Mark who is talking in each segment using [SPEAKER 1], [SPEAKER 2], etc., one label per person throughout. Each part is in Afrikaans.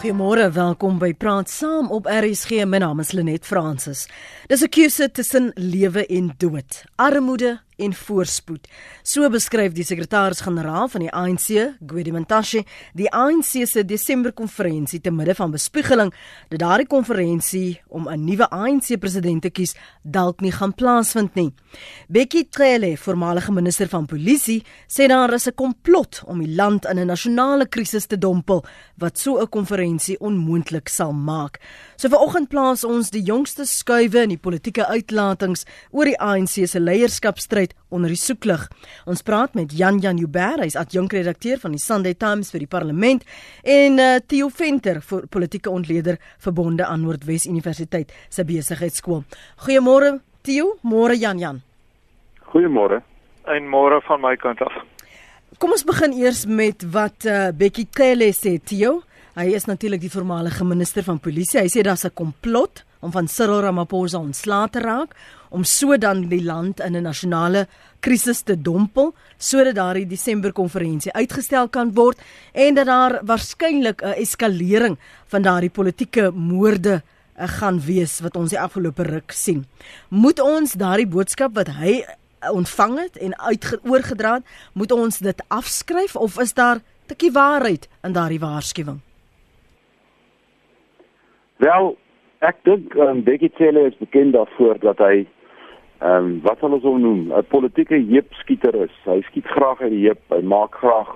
[SPEAKER 1] Goeiemôre, welkom by Praat Saam op RSG. My naam is Lenet Fransis. Dis 'n keuse tussen lewe en dood, armoede en voorspoed. So beskryf die sekretaris-generaal van die ANC, Gwedi Mantashe, die ANC se Desember konferensie te midde van bespiegeling dat daardie konferensie om 'n nuwe ANC president te kies dalk nie gaan plaasvind nie. Bekkie Cele, voormalige minister van polisie, sê daar is 'n komplot om die land in 'n nasionale krisis te dompel wat so 'n konferensie onmoontlik sal maak. So vanoggend plaas ons die jongste skuwe in die politieke uitlatings oor die ANC se leierskapstryd tyd onder die soeklig. Ons praat met Jan Jan Joubert, hy's adjunkredakteur van die Sunday Times vir die Parlement en uh, Theo Venter vir politieke ontleder verbonde aan Noordwes Universiteit se besigheidskool. Goeiemôre Theo, môre Jan Jan.
[SPEAKER 2] Goeiemôre.
[SPEAKER 3] En môre van my kant af.
[SPEAKER 1] Kom ons begin eers met wat uh, Bekkie Cele sê Theo. Hy is natuurlik die voormalige minister van polisie. Hy sê daar's 'n komplot om van Cyril Ramaphosa ontslae te raak om sodan die land in 'n nasionale krisis te dompel sodat daardie Desember konferensie uitgestel kan word en dat daar waarskynlik 'n eskalering van daardie politieke moorde eh, gaan wees wat ons die afgelope ruk sien. Moet ons daardie boodskap wat hy eh, ontvang het en uitgeoorgedra het, moet ons dit afskryf of is daar 'n tikkie waarheid in daardie waarskuwing?
[SPEAKER 2] Wel, ek dink um, Bekkie Cele is bekend daarvoor dat hy ehm um, wat sal ons hom noem? 'n Politieke heupskieter is. Hy skiet graag uit die heup. Hy maak graag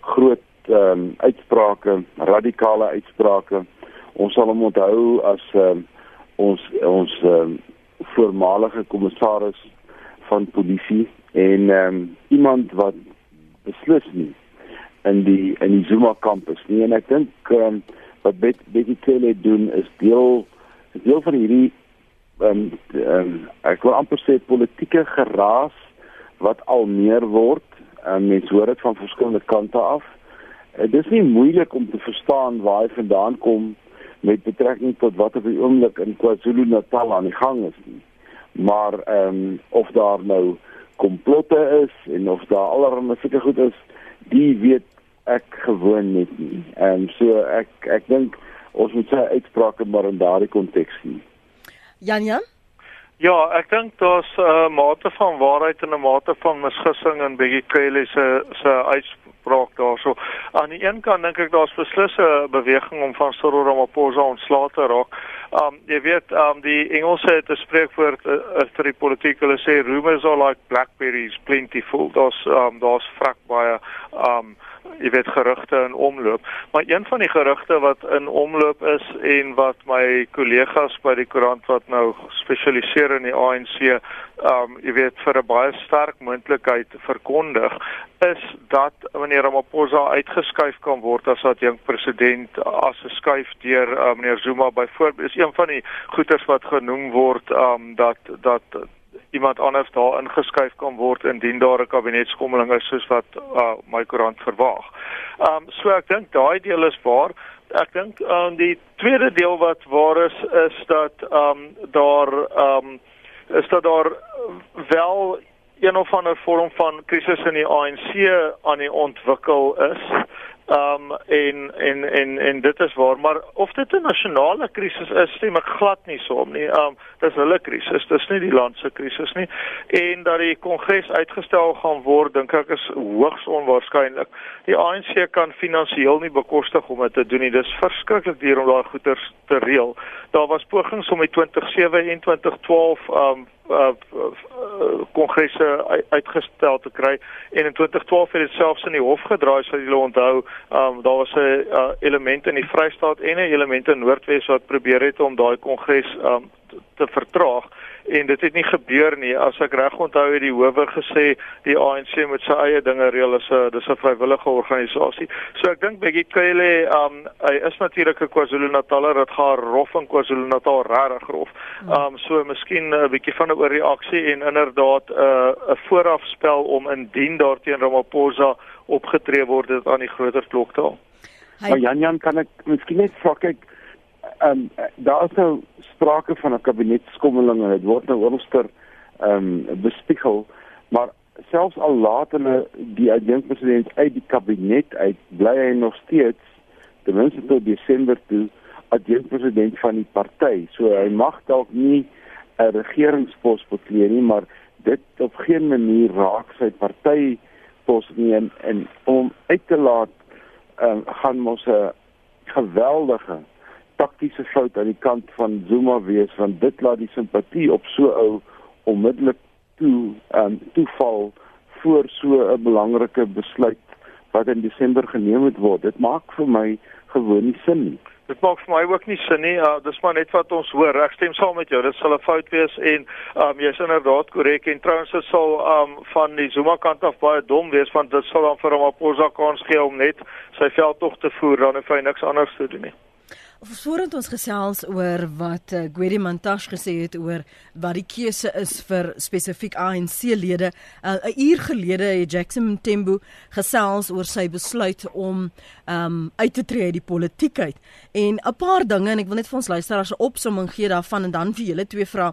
[SPEAKER 2] groot ehm um, uitsprake, radikale uitsprake. Ons sal hom onthou as ehm um, ons ons ehm um, voormalige kommissaris van polisie en ehm um, iemand wat beslis nie in die in die Zuma kampus nie en ek dink ehm um, wat Betty Cele doen is deel deel van hierdie ehm um, um, ek wil amper sê politieke geraas wat al meer word. Um, mens hoor dit van verskillende kante af. Uh, dit is nie moeilik om te verstaan waar hy vandaan kom met betrekking tot wat op die oomblik in KwaZulu-Natal aan die gang is nie. Maar ehm um, of daar nou komplotte is en of daar allerlei sulke goed is, die weet ek gewoon net nie. Ehm um, so ek ek dink ons moet sy uitsprake maar in daardie konteks sien.
[SPEAKER 1] Jan Jan?
[SPEAKER 3] Ja, ek dink daar's 'n uh, mate van waarheid en 'n mate van misgissing in Bekkie Cele se se uitspraak daarso. Aan die een kant dink ek daar's beslis 'n beweging om van Cyril Ramaphosa ontslae te raak. Um jy weet, um die Engelse het 'n spreekwoord uh, vir die politiek. Hulle sê rumors are like blackberries plentiful. Daar's um daar's vrek baie um jy weet gerugte in omloop, maar een van die gerugte wat in omloop is en wat my kollegas by die koerant wat nou spesialiseer in die ANC, um jy weet vir 'n baie sterk moontlikheid verkondig, is dat wanneer Ramaphosa uitgeskuif kan word as adjunkt president as 'n skuif deur uh, meneer Zuma byvoorbeeld. Is een van die goeters wat genoem word um dat dat iemand anders daar ingeskuif kan word indien daar 'n kabinetskommeling is soos wat uh, my koerant verwag. Ehm um, so ek dink daai deel is waar. Ek dink aan um, die tweede deel wat waar is is dat ehm um, daar ehm um, is dat daar wel een of ander vorm van krisis in die ANC aan die ontwikkel is. Um en en en en dit is waar, maar of dit 'n nasionale krisis is, stem ek glad nie saam nie. Um dis hulle krisis, dis nie die land se krisis nie. En dat die kongres uitgestel gaan word, dink ek is hoogs onwaarskynlik. Die ANC kan finansiëel nie bekostig om dit te doen nie. Dis verskriklik duur om daai goederes te reël. Daar was pogings om in 2007 en 2012 um kongresse uh, uh, uitgestel te kry. En in 2012 het dit selfs in die hof gedraai soos julle onthou. Um, daar was 'n uh, element in die Vrystaat en 'n element in Noordwes wat probeer het om daai kongres um, te vertraag en dit het nie gebeur nie. As ek reg onthou het die howe gesê die ANC moet sy eie dinge reël as 'n dis 'n vrywillige organisasie. So ek dink Bekkie Cele um hy is natuurlik 'n KwaZulu-Nataler dit gaan rof in KwaZulu-Natal regtig rof. Um so miskien 'n bietjie van 'n oorreaksie en inderdaad 'n uh, 'n voorafspel om indien daarteen Ramaphosa opgetree word dit aan die groter kloktaal
[SPEAKER 2] Maar Jan Jan kan ek miskien net vra kyk ehm um, daar is nou sprake van 'n kabinetskommeling en dit word nou oorster ehm um, bespiegel maar selfs al laat hulle die adjunkpresident uit die kabinet uit bly hy nog steeds ten minste tot Desember toe adjunkpresident van die party. So hy mag dalk nie 'n regeringspos bekleë nie, maar dit op geen manier raak sy party pos nie en, en om uit te laat um, gaan mos 'n geweldige taktiese fout aan die kant van Zuma wees want dit laat die simpatie op so ou onmiddellik toe um, toeval voor so 'n belangrike besluit wat in Desember geneem moet word. Dit maak vir my gewoon nie sin nie.
[SPEAKER 3] Dit maak vir my ook nie sin nie. Uh, dis maar net wat ons hoor. Ek stem saam met jou. Dit sal 'n fout wees en um, jy's inderdaad korrek en trouens dit sal um, van die Zuma kant af baie dom wees want dit sal dan vir hom 'n posa kans gee om net sy veldtog te voer dan hy niks anders te doen nie.
[SPEAKER 1] Voordat ons gesels oor wat uh, Gwedi Mantashe gesê het oor wat die keuse is vir spesifiek ANC-lede, uh, 'n uur gelede het Jackson Mthembu gesels oor sy besluit om um uit te tree uit die politiek uit. En 'n paar dinge en ek wil net vir ons luisteraars 'n opsomming gee daarvan en dan vir julle twee vrae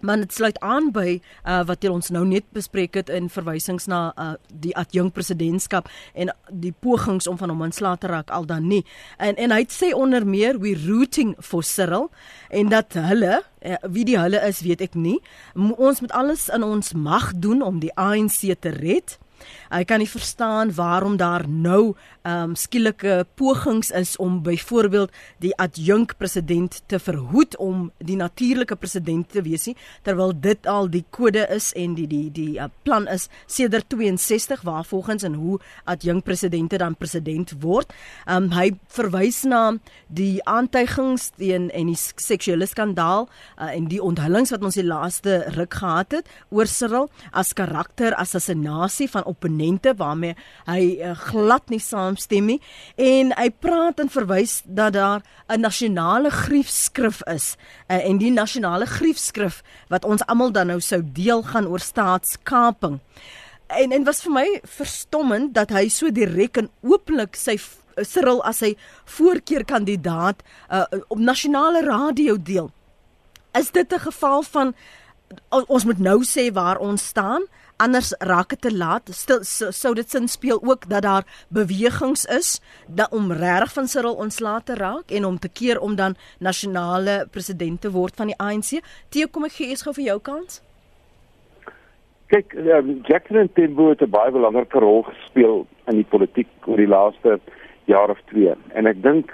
[SPEAKER 1] Maar dit sluit aan by uh, wat ons nou net bespreek het in verwysings na uh, die adjunk presidentskap en die pogings om van hom ontslae te raak al dan nie. En en hy sê onder meer we rooting for Cyril en dat hulle uh, wie die hulle is weet ek nie. Mo ons moet alles in ons mag doen om die ANC te red. Hy kan nie verstaan waarom daar nou um, skielike pogings is om byvoorbeeld die adjunk president te verhoed om die natuurlike president te wees nie terwyl dit al die kode is en die die die uh, plan is sedert 62 waar volgens en hoe adjunk presidente dan president word. Um, hy verwys na die aantuigings teen en die seksuele skandaal uh, en die onthullings wat ons die laaste ruk gehad het oor Cyril as karakter assassinasie van opponente waarmee hy uh, glad nie saamstem nie en hy praat en verwys dat daar 'n nasionale griefskrif is uh, en die nasionale griefskrif wat ons almal dan nou sou deel gaan oor staatskaping. En en was vir my verstommend dat hy so direk en ooplik sy Cyril as sy voorkeurkandidaat uh, op nasionale radio deel. Is dit 'n geval van ons moet nou sê waar ons staan? Anders raak dit te laat. Stil sou so dit sin speel ook dat daar bewegings is dat om reg van Cyril ontslae te raak en om te keer om dan nasionale president te word van die ANC. Tee kom ek gee eens gou vir jou kans.
[SPEAKER 2] Kyk, um, Jacqueline Timbo het 'n baie belangrike rol gespeel in die politiek oor die laaste jaar of twee. En ek dink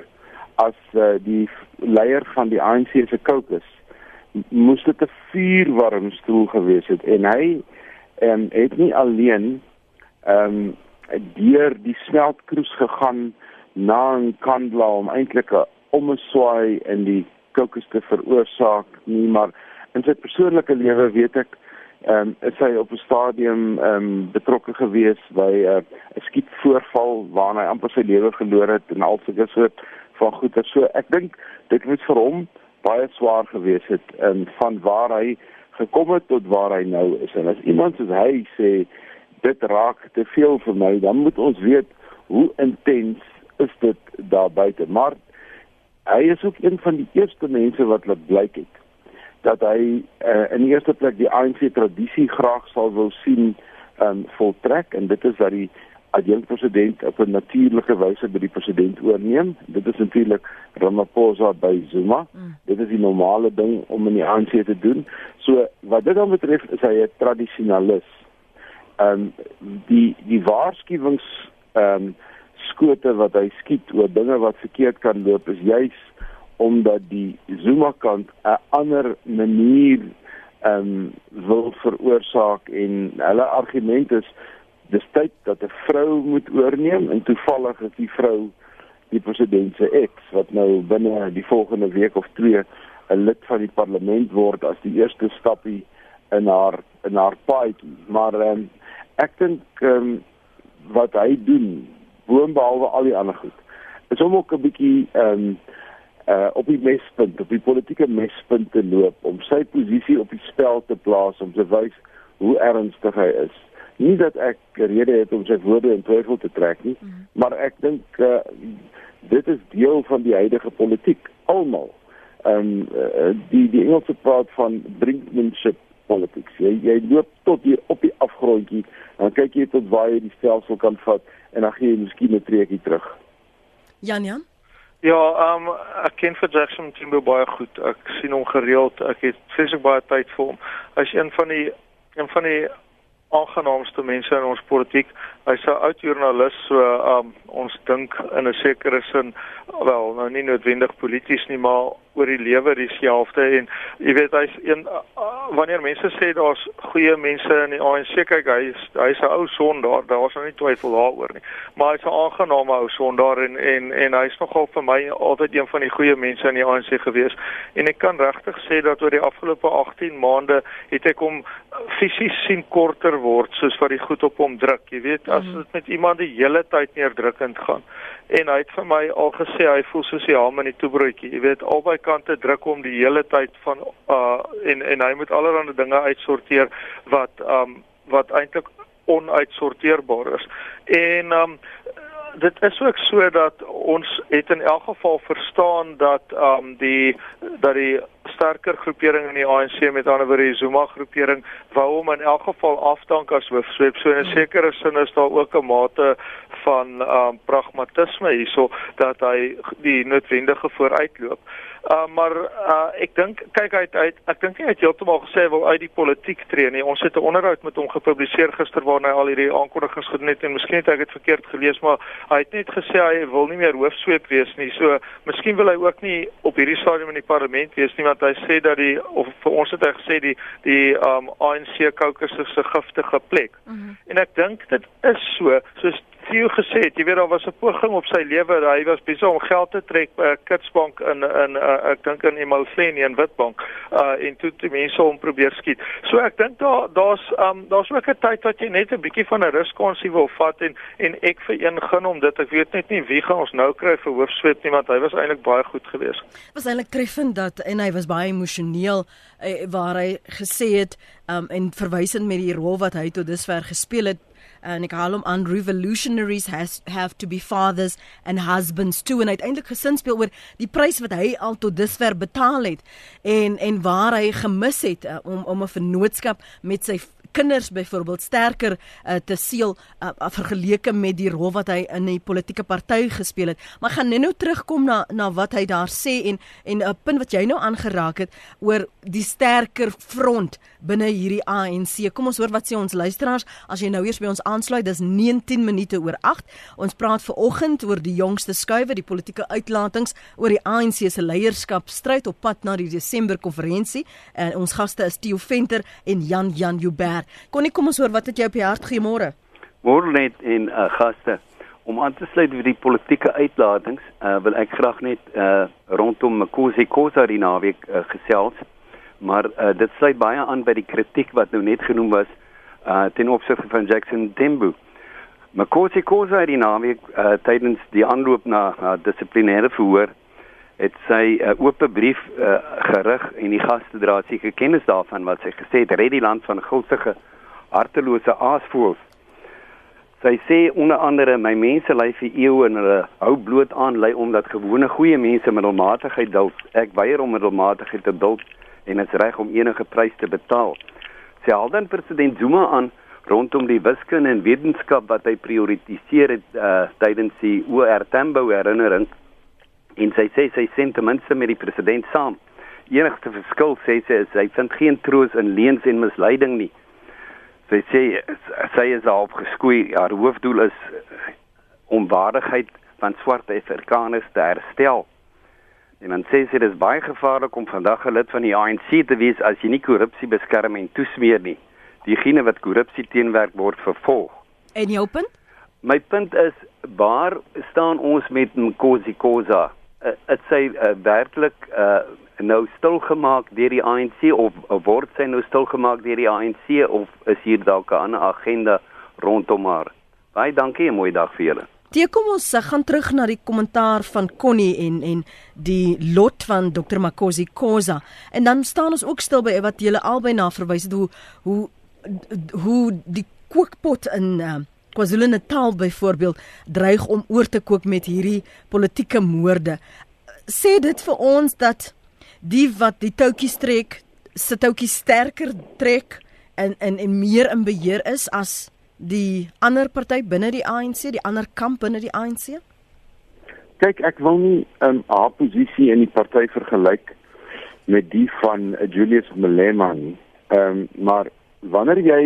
[SPEAKER 2] as uh, die leier van die ANC se caucus moes dit 'n vuurwarm stoel gewees het en hy en het nie alleen ehm um, deur die smeltkroes gegaan na kandla om eintlik 'n omswaai in die kokes te veroorsaak nie maar in sy persoonlike lewe weet ek ehm um, is hy op 'n stadium ehm um, betrokke gewees by 'n uh, skietvoorval waarna hy amper sy lewe verloor het en al sulke soort van goeie. So ek dink dit moet vir hom baie swaar gewees het en um, van waar hy gekom het tot waar hy nou is. En as iemand soos hy sê dit raak te veel vir my, dan moet ons weet hoe intens is dit daar buite. Maar hy is ook een van die eerste mense wat laat blyk het dat hy uh, in die eerste plek die ANC tradisie graag sal wil sien um, voltrek en dit is dat die adjunkt president op 'n natuurlike wyse by die president oorneem. Dit is natuurlik Ramaphosa by Zuma. Mm. Dit is die normale ding om in die ANC te doen. So wat dit dan betref is hy 'n tradisionalis. Ehm um, die die waarskuwings ehm um, skote wat hy skiet oor dinge wat verkeerd kan loop is juis omdat die Zuma kant 'n ander manier ehm um, wil veroorsaak en hulle argument is dis tyd dat 'n vrou moet oorneem en toevallig is die vrou die president se ex wat nou binne die volgende week of twee 'n lid van die parlement word as die eerste stappie in haar in haar paadjie. Maar um, ek dink um, wat hy doen boonbehalwe al die ander goed is om ook 'n bietjie um, uh, op die mespunt op die politieke mespunt te loop om sy posisie op die spel te plaas om te wys hoe ernstig hy is nie dat ek rede het om sy woorde in twyfel te trek nie, mm maar ek dink uh, dit is deel van die huidige politiek almal. Ehm um, uh, die die Engelse praat van brinkmanship politics. Jy jy loop tot hier op die afgrondjie en kyk jy tot waar jy die stelsel kan vat en dan gee jy miskien 'n treukie terug.
[SPEAKER 1] Jan Jan
[SPEAKER 3] Ja, ehm um, ek ken vir Jackson Timbo baie goed. Ek sien hom gereeld. Ek het vreeslik baie tyd vir hom. Hy's een van die een van die aangenaamste mense in ons politiek. Hy's 'n oud joernalis, so um, ons dink in 'n sekere sin wel, nou nie noodwendig polities nie, maar oor die lewe dieselfde en jy weet hy's een wanneer mense sê daar's goeie mense in die ANC kyk hy's hy's 'n ou sondaar, daar's nou nie twyfel daaroor nie. Maar hy's 'n aangename ou sondaar en en en hy's nogal vir my altyd een van die goeie mense in die ANC gewees. En ek kan regtig sê dat oor die afgelope 18 maande het ek hom fisies sien korter word soos wat die goed op hom druk. Jy weet, as mhm. dit met iemand die hele tyd neerdrukkend gaan. En hy het vir my al gesê hy voel soos die haam in die toebroodjie. Jy weet, albei kante druk hom die hele tyd van uh en en hy moet allerlei dinge uitsorteer wat um wat eintlik onuitsorteerbaar is. En um dit is ook so dat ons het in elk geval verstaan dat um die dat die sterker groepering in die ANC met ander woorde die Zuma groepering wou hom in elk geval afdank as hoofsweep. So in 'n sekere sin is daar ook 'n mate van um pragmatisme hierso dat hy die noodwendige vooruitloop. Uh, maar uh, ek dink kyk uit uit ek dink nie hy het heeltemal gesê hy wil uit die politiek tree nie. Ons het 'n onderhoud met hom gepubliseer gister waarin hy al hierdie aankondigings gedoen het en miskien het ek dit verkeerd gelees maar hy het net gesê hy wil nie meer hoofsweep wees nie. So miskien wil hy ook nie op hierdie stadium in die parlement wees nie want hy sê dat die of vir ons het hy gesê die die um, ANC caucus is 'n giftige plek. Mm -hmm. En ek dink dit is so soos Theo gesê het, jy weet daar was 'n poging op sy lewe, hy was besig om geld te trek by 'n kitsbank in in uh, ek dink in Emulsieni in Witbank uh en toe die mense hom probeer skiet. So ek dink daar daar's um daar's ook 'n tyd wat jy net 'n bietjie van 'n ruskonsie wil vat en en ek vir een gun om dit ek weet net nie wie gaan ons nou kry vir hoofsweep nie want hy was eintlik baie goed geweest.
[SPEAKER 1] Was eintlik treffend dat en hy was baie emosioneel eh, waar hy gesê het um en verwysend met die rol wat hy tot dusver gespeel het en ek haal hom aan revolutionaries has have to be fathers and husbands too en uiteindelik gesin speel oor die prys wat hy al tot dusver betaal het en en waar hy gemis het uh, om om 'n vennootskap met sy kinders byvoorbeeld sterker uh, te seël uh, vergeleke met die rol wat hy in die politieke party gespeel het. Maar gaan nou terugkom na na wat hy daar sê en en 'n punt wat jy nou aangeraak het oor die sterker front binne hierdie ANC. Kom ons hoor wat sê ons luisteraars as jy nou eers by ons aansluit. Dis 19 minute oor 8. Ons praat ver oggend oor die jongste skuwe, die politieke uitlatings oor die ANC se leierskap stryd op pad na die Desember konferensie. En ons gaste is Theo Venter en Jan Jan Joubert. Connie, kom ons hoor wat het jy op die hart goeiemôre.
[SPEAKER 4] Môre net en uh, gaste. Om aan te sluit vir die politieke uitlatings, uh, wil ek graag net uh, rondom Mkosi Khoza die naweek uh, gesels. Maar uh, dit sluit baie aan by die kritiek wat nou net genoem was uh, ten opsigte van Jackson Dembu. Mkosi Khoza die naweek uh, tydens die aanloop na uh, dissiplinêre verhoor het sy 'n uh, oop brief uh, gerig en die gaste dra seker kennis daarvan wat sy gesê het red die land van gulsige hartelose aasvoëls. Sy sê onder andere my mense ly vir eeue en hulle hou bloot aan lei omdat gewone goeie mense middelmatigheid duld. Ek weier om middelmatigheid te duld en is reg om enige prys te betaal. Sy haal dan president Zuma aan rondom die wiskunde en wetenskap wat hy prioritiseer het uh, tydens die OR Tambo herinnering en sy sê sy sien ten minste met die president saam. Enigste verskil sê sy is hy vind geen troos in leuns en misleiding nie. Sy sê sy is al geskoei, haar hoofdoel is om waardigheid van swart Afrikaners te herstel. En dan sê sy dit is baie gevaarlik om vandag 'n lid van die ANC te wees as jy nie korrupsie beskerm en toesmeer nie. Diegene wat korrupsie teenwerk word vervolg.
[SPEAKER 1] En jou punt?
[SPEAKER 4] My punt is waar staan ons met Nkosi Khoza? dit uh, sy uh, werklik uh, nou stilgemaak deur die ANC of uh, word sy nou stilgemaak deur die ANC of is hier dalk 'n ander agenda rondom haar? Baie dankie en mooi dag vir julle.
[SPEAKER 1] Die kom ons uh, gaan terug na die kommentaar van Connie en en die lot van Dr Makosi Khoza en dan staan ons ook stil by wat julle albei na verwys het hoe hoe hoe die kookpot in uh, KwaZulu-Natal byvoorbeeld dreig om oor te kook met hierdie politieke moorde. Sê dit vir ons dat die wat die toutjies trek, se toutjies sterker trek en en en meer in beheer is as die ander party binne die ANC, die ander kamp binne die ANC?
[SPEAKER 2] kyk ek wil nie 'n um, haar posisie in die party vergelyk met die van uh, Julius Malema nie. Ehm um, maar wanneer jy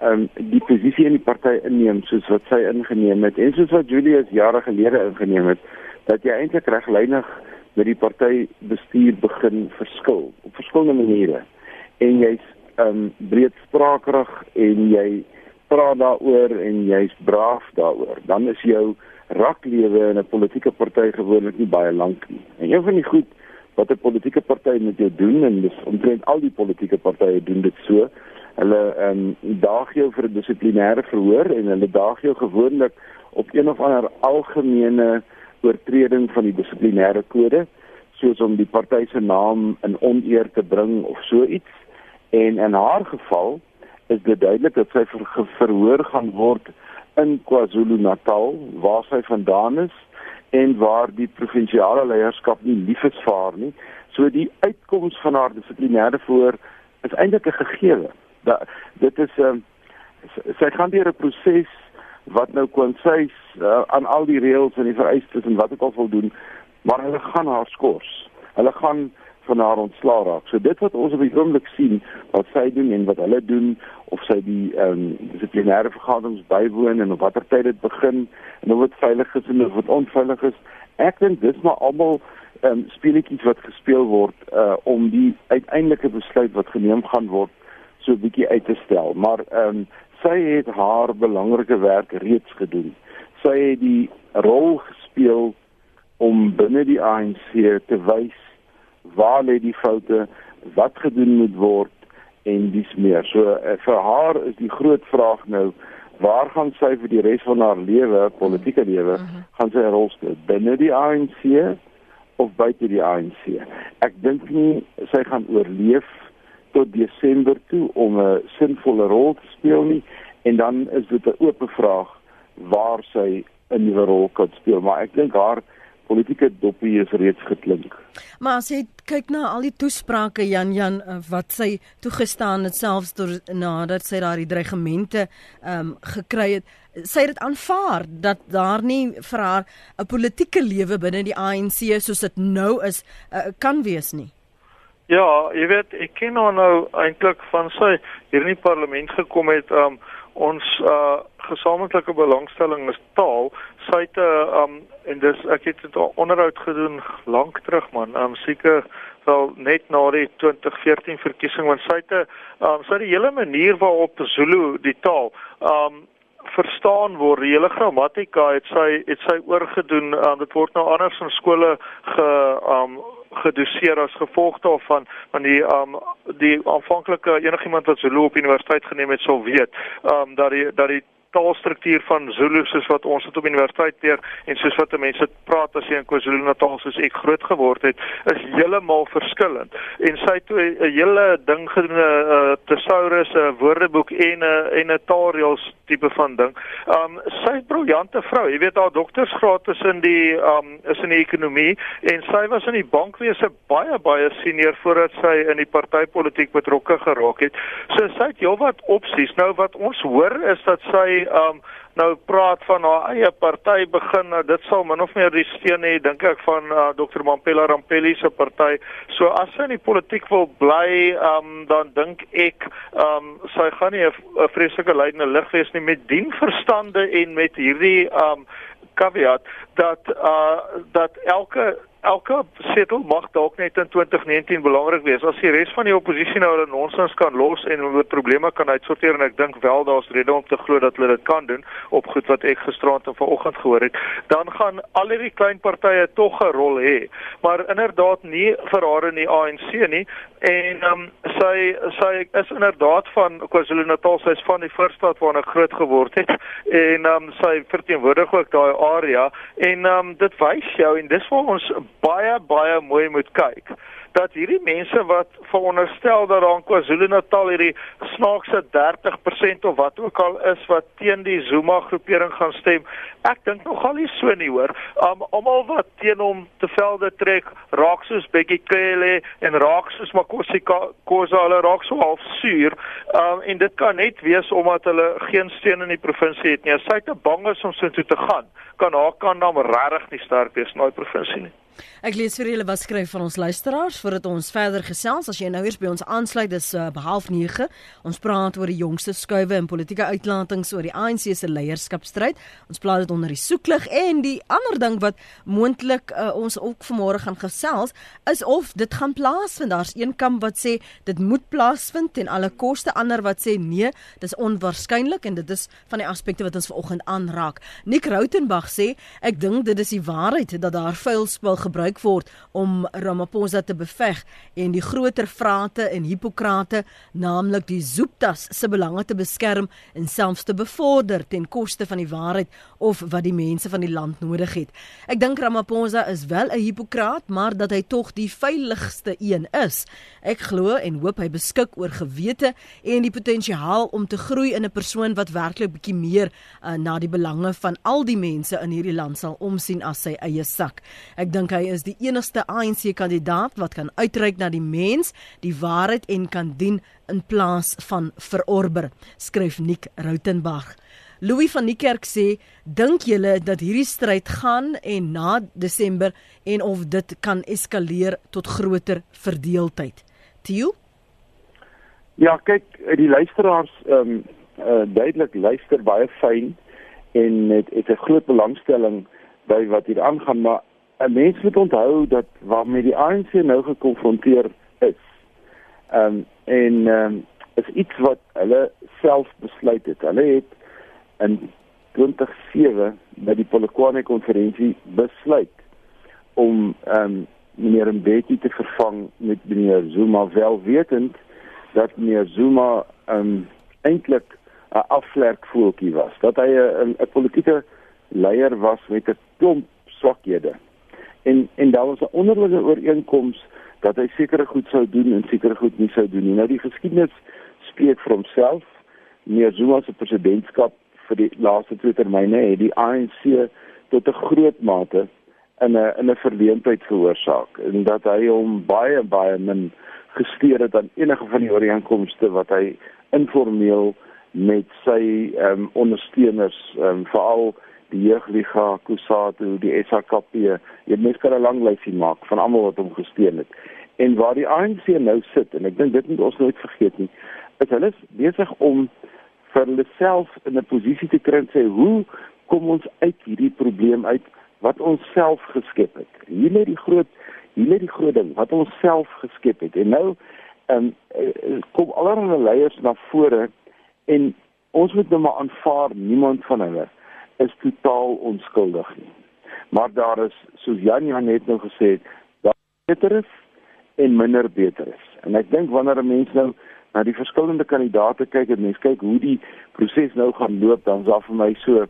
[SPEAKER 2] ehm um, die posisie in die party inneem soos wat sy ingeneem het en soos wat Julius jare gelede ingeneem het, dat jy eintlik reglynig met die party bestuur begin verskil op verskillende maniere. En jy's ehm um, breedsprakerig en jy praat daaroor en jy's braaf daaroor. Dan is jou raklewe in 'n politieke party gewoonlik nie baie lank nie. En een van die goed wat 'n politieke party met jou doen en dis omtrent al die politieke partye doen dit so. Hulle ehm um, daag jou vir 'n dissiplinêre verhoor en hulle daag jou gewoonlik op een of ander algemene oortreding van die dissiplinêre kode soos om die party se naam in oneer te bring of so iets. En in haar geval is dit duidelik dat sy ver verhoor gaan word in KwaZulu-Natal waar sy vandaan is en waar die provinsiale leierskap nie lief is vir haar nie. So die uitkoms van haar dissiplinêre voor is eintlik 'n gegewe. Dat dit is 'n um, ehm, sy gaan deur 'n proses wat nou kon sy uh, aan al die reëls en die vereistes en wat ek al voldoen, maar hulle gaan haar skors. Hulle gaan van haar ontslaa raak. So dit wat ons op die oomblik sien wat sy doen en wat hulle doen of sy die ehm um, dissiplinêre vergaderings bywoon en op watter tyd dit begin en of dit veilig is en of dit onveilig is. Ek dink dis maar almal ehm um, speletjies wat gespeel word uh om die uiteindelike besluit wat geneem gaan word so 'n bietjie uit te stel. Maar ehm um, sy het haar belangrike werk reeds gedoen. Sy het die rol gespeel om binne die ANC te wys waar lê die foute, wat gedoen moet word en dis meer. So uh, vir haar is die groot vraag nou waar gaan sy vir die res van haar lewe, politieke lewe, mhm. -huh. gaan sy 'n rol speel binne die ANC of buite die ANC? Ek dink nie sy gaan oorleef tot Desember toe om 'n sinvolle rol te speel nie en dan is dit 'n oop vraag waar sy 'n nuwe rol kan speel, maar ek dink haar politieke doppie is reeds geklink.
[SPEAKER 1] Maar as jy kyk na al die toesprake Jan Jan eh, wat sy toegestaan het selfs deur nadat sy daai dreigemente ehm um, gekry het, sy het dit aanvaar dat daar nie vir haar 'n politieke lewe binne die ANC soos dit nou is uh, kan wees nie.
[SPEAKER 3] Ja, jy weet, ek ken haar nou eintlik van sy hier in die parlement gekom het ehm um, ons uh gesamentlike belangstelling is taal. Sy het 'n uh, um en dis ek het dit onderhoud gedoen lank terug man. Um seker wel net na die 2014 verkiesing want sy het 'n um sy het die hele manier waarop Zulu die taal um verstaan word. Die hele grammatika het sy het sy oorgedoen. Um dit word nou anders in skole ge um gedoseer as gevolg daarvan van die um die aanvanklike enigiemand wat Zulu op universiteit geneem het sou weet um dat die dat die taalstruktuur van Zulu soos wat ons dit op universiteit leer en soos wat mense praat as jy in KwaZulu-Natal soos ek groot geword het, is heeltemal verskillend. En sy het 'n hele ding gedoen 'n uh, thesaurus, 'n woordeboek en 'n uh, en 'n taalreëls tipe van ding. Um sy 'n briljante vrou. Jy weet haar doktorsgraad is in die um is in die ekonomie en sy was in die bankwese baie baie senior voordat sy in die partytetiek betrokke geraak het. So sy het heelwat opsies. Nou wat ons hoor is dat sy um nou praat van haar eie party begin nou dit sal min of meer die steun hê dink ek van uh, Dr Mampela Rampelli se party so as sy in die politiek wil bly um dan dink ek um sy gaan nie 'n vreeslike leidende lig wees nie met dien verstande en met hierdie um caveat dat uh dat elke elke setel mag dalk net in 2019 belangrik wees. As die res van die oppositie nou hulle nonsens kan los en hulle probleme kan uitsorteer en ek dink wel daar's rede om te glo dat hulle dit kan doen op goed wat ek gisteraand en vanoggend gehoor het, dan gaan al hierdie klein partye tog 'n rol hê. Maar inderdaad nie vir haar in die ANC nie en um, sy sy is inderdaad van KwaZulu-Natal, sy's van die voorstad waar sy groot geword het en um, sy verteenwoordig ook daai area en um, dit wys jou en dis waar ons baie baie mooi moet kyk dat hierdie mense wat veronderstel dat daar in KwaZulu-Natal hierdie snaakse 30% of wat ook al is wat teen die Zuma groepering gaan stem, ek dink nogal nie so nie hoor. Um almal wat teen hom te velde trek, raak soos Bekkie Cele en raak soos Makosi Khoza, hulle raak so half suur. Um en dit kan net wees omdat hulle geen steun in die provinsie het nie. As hy te bang is om so toe te gaan, kan haar kan dan regtig nie sterk wees in daai provinsie nie.
[SPEAKER 1] Ek lees vir julle wat skryf van ons luisteraars voordat ons verder gesels. As jy nou eers by ons aansluit, dis uh, behalf 9. Ons praat oor die jongste skuwe in politieke uitlatings oor die ANC se leierskapstryd. Ons plaas dit onder die soeklig en die ander ding wat moontlik uh, ons ook vanmôre gaan gesels is of dit gaan plaasvind. Daar's een kamp wat sê dit moet plaasvind ten alle koste, ander wat sê nee, dis onwaarskynlik en dit is van die aspekte wat ons vanoggend aanraak. Nick Rautenbach sê ek dink dit is die waarheid dat daar vuil spul gebruik word om Ramaphosa te beveg en die groter vrate en hipokrate, naamlik die Zooptas se belange te beskerm en selfs te bevorder ten koste van die waarheid of wat die mense van die land nodig het. Ek dink Ramaphosa is wel 'n hipokraat, maar dat hy tog die veiligste een is. Ek glo en hoop hy beskik oor gewete en die potensiaal om te groei in 'n persoon wat werklik bietjie meer uh, na die belange van al die mense in hierdie land sal omsien as sy eie sak. Ek dink hy is die enigste ANC kandidaat wat kan uitreik na die mens, die waarheid en kan dien in plaas van verorber, skryf Nick Rautenbach. Louis van die kerk sê, dink julle dat hierdie stryd gaan en na Desember en of dit kan eskaleer tot groter verdeeldheid? Tio?
[SPEAKER 2] Ja, kyk, die luisteraars ehm um, uh, duidelik luister baie fyn en het het 'n groot belangstelling by wat hier aangaan, maar 'n mens moet onthou dat waarmee die ANC nou gekonfronteer is. Ehm um, en ehm um, is iets wat hulle self besluit het. Hulle het in 2007 by die Polokwane konferensie besluit om ehm um, meneer Mbeki te vervang met meneer Zuma wel wetend dat meneer Zuma ehm um, eintlik 'n afvlekvoeltjie was. Dat hy 'n 'n politieke leier was met 'n klomp swakhede en en daar was 'n onderlinge ooreenkoms dat hy sekere goed sou doen en sekere goed nie sou doen nie. Nou die geskiedenis spreek vir homself. Meneer Zuma se presidentskap vir die laaste twee termyne het die ANC tot 'n groot mate in 'n in 'n verleentheid veroorsaak en dat hy hom baie baie min gesteer het aan enige van die ooreenkomste wat hy informeel met sy ehm um, ondersteuners ehm um, veral die jeugliga Kusatu die SAKP jy mens kan 'n lang lysie maak van almal wat hom gesteun het. En waar die ANC nou sit en ek dink dit moet ons nooit vergeet nie is hulle besig om vir hulle self in 'n posisie te kry en sê hoe kom ons uit hierdie probleem uit wat ons self geskep het? Hier lê die groot hier lê die groot ding wat ons self geskep het. En nou um, kom allerlei leiers na vore en ons moet nou maar aanvaar niemand van hulle is totaal onskuldig nie. Maar daar is soos Jan Jan net nou gesê het, daar beter is en minder beter is. En ek dink wanneer 'n mens nou na die verskillende kandidaate kyk en mens kyk hoe die proses nou gaan loop, dan is daar vir my so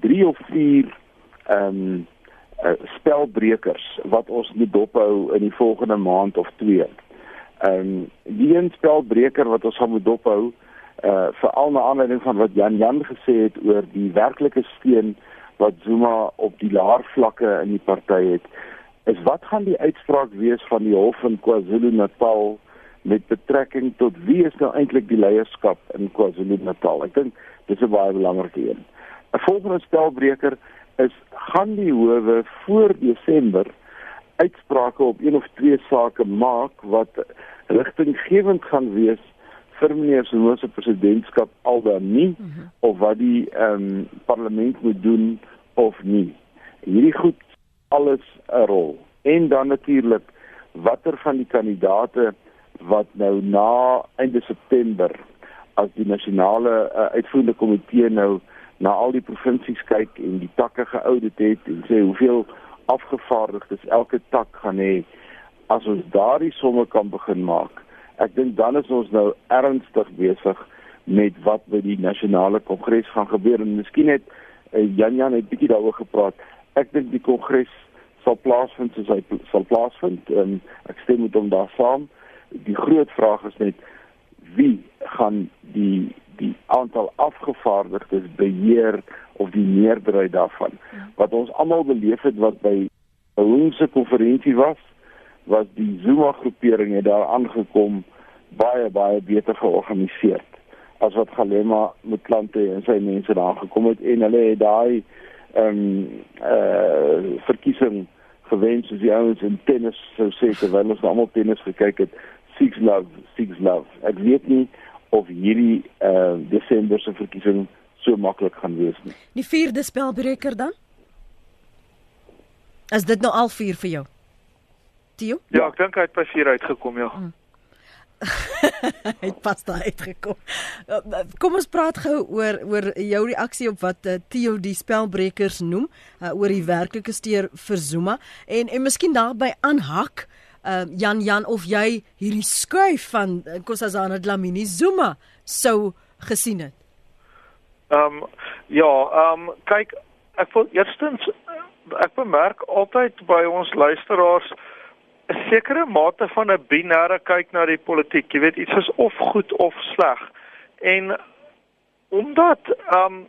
[SPEAKER 2] 3 of 4 ehm um, uh, spelbrekers wat ons moet dophou in die volgende maand of 2. Ehm um, die een spelbreker wat ons gaan moet dophou uh veral na aanleiding van wat Jan Jan gesê het oor die werklike steun wat Zuma op die laer vlakke in die party het is wat gaan die uitspraak wees van die hof in KwaZulu-Natal met betrekking tot wie is nou eintlik die leierskap in KwaZulu-Natal? Ek dink dis 'n baie belangrike een. 'n volgende spelbreker is gaan die howe voor Desember uitsprake op een of twee sake maak wat rigtinggewend gaan wees vir meneer Zuma se presidentskap al dan nie mhm. -huh. of wat die ehm um, parlement moet doen of nie. Hierdie goed alles 'n rol. En dan natuurlik watter van die kandidate wat nou na einde September as die nasionale uh, uitvoerende komitee nou na al die provinsies kyk en die takke geaudit het en sê hoeveel afgevaardigdes elke tak gaan hê as ons daardie somme kan begin maak ek dink dan is ons nou ernstig besig met wat by die nasionale kongres gaan gebeur en miskien het uh, Jan Jan het bietjie daaroor gepraat. Ek dink die kongres sal plaasvind soos hy sal plaasvind en ek stem met hom daar saam. Die groot vraag is net wie gaan die die aantal afgevaardigdes beheer of die meerderheid daarvan. Wat ons almal beleef het wat by 'n Woensdag konferensie was, was die Zuma groepering het daar aangekom baie baie beter georganiseer as wat Galema met klante en sy mense daar gekom het en hulle het daai ehm um, eh uh, verkiesing gewens soos die ouens in tennis sou sê terwyl ons almal tennis gekyk het six love six love ek weet nie of hierdie eh uh, Desember se verkiesing so maklik gaan wees nie
[SPEAKER 1] die vierde spelbreker dan Is dit nou al 4 vir jou? Tio?
[SPEAKER 3] Ja, ek dink hy het by 4 uitgekom, ja. Hmm.
[SPEAKER 1] het pas daar uitgekom. Uh, kom ons praat gou oor oor jou reaksie op wat uh, Theo die spelbrekers noem uh, oor die werklike steur vir Zuma en en miskien daarbey aanhak uh, Jan Jan of jy hierdie skuif van uh, Nkosazana Dlamini Zuma sou gesien het.
[SPEAKER 3] Ehm um, ja, ehm um, kyk ek wil eerstens ek bemerk altyd by ons luisteraars 'n sekere mate van 'n binêre kyk na die politiek. Jy weet iets is of goed of sleg. En omdat ehm um,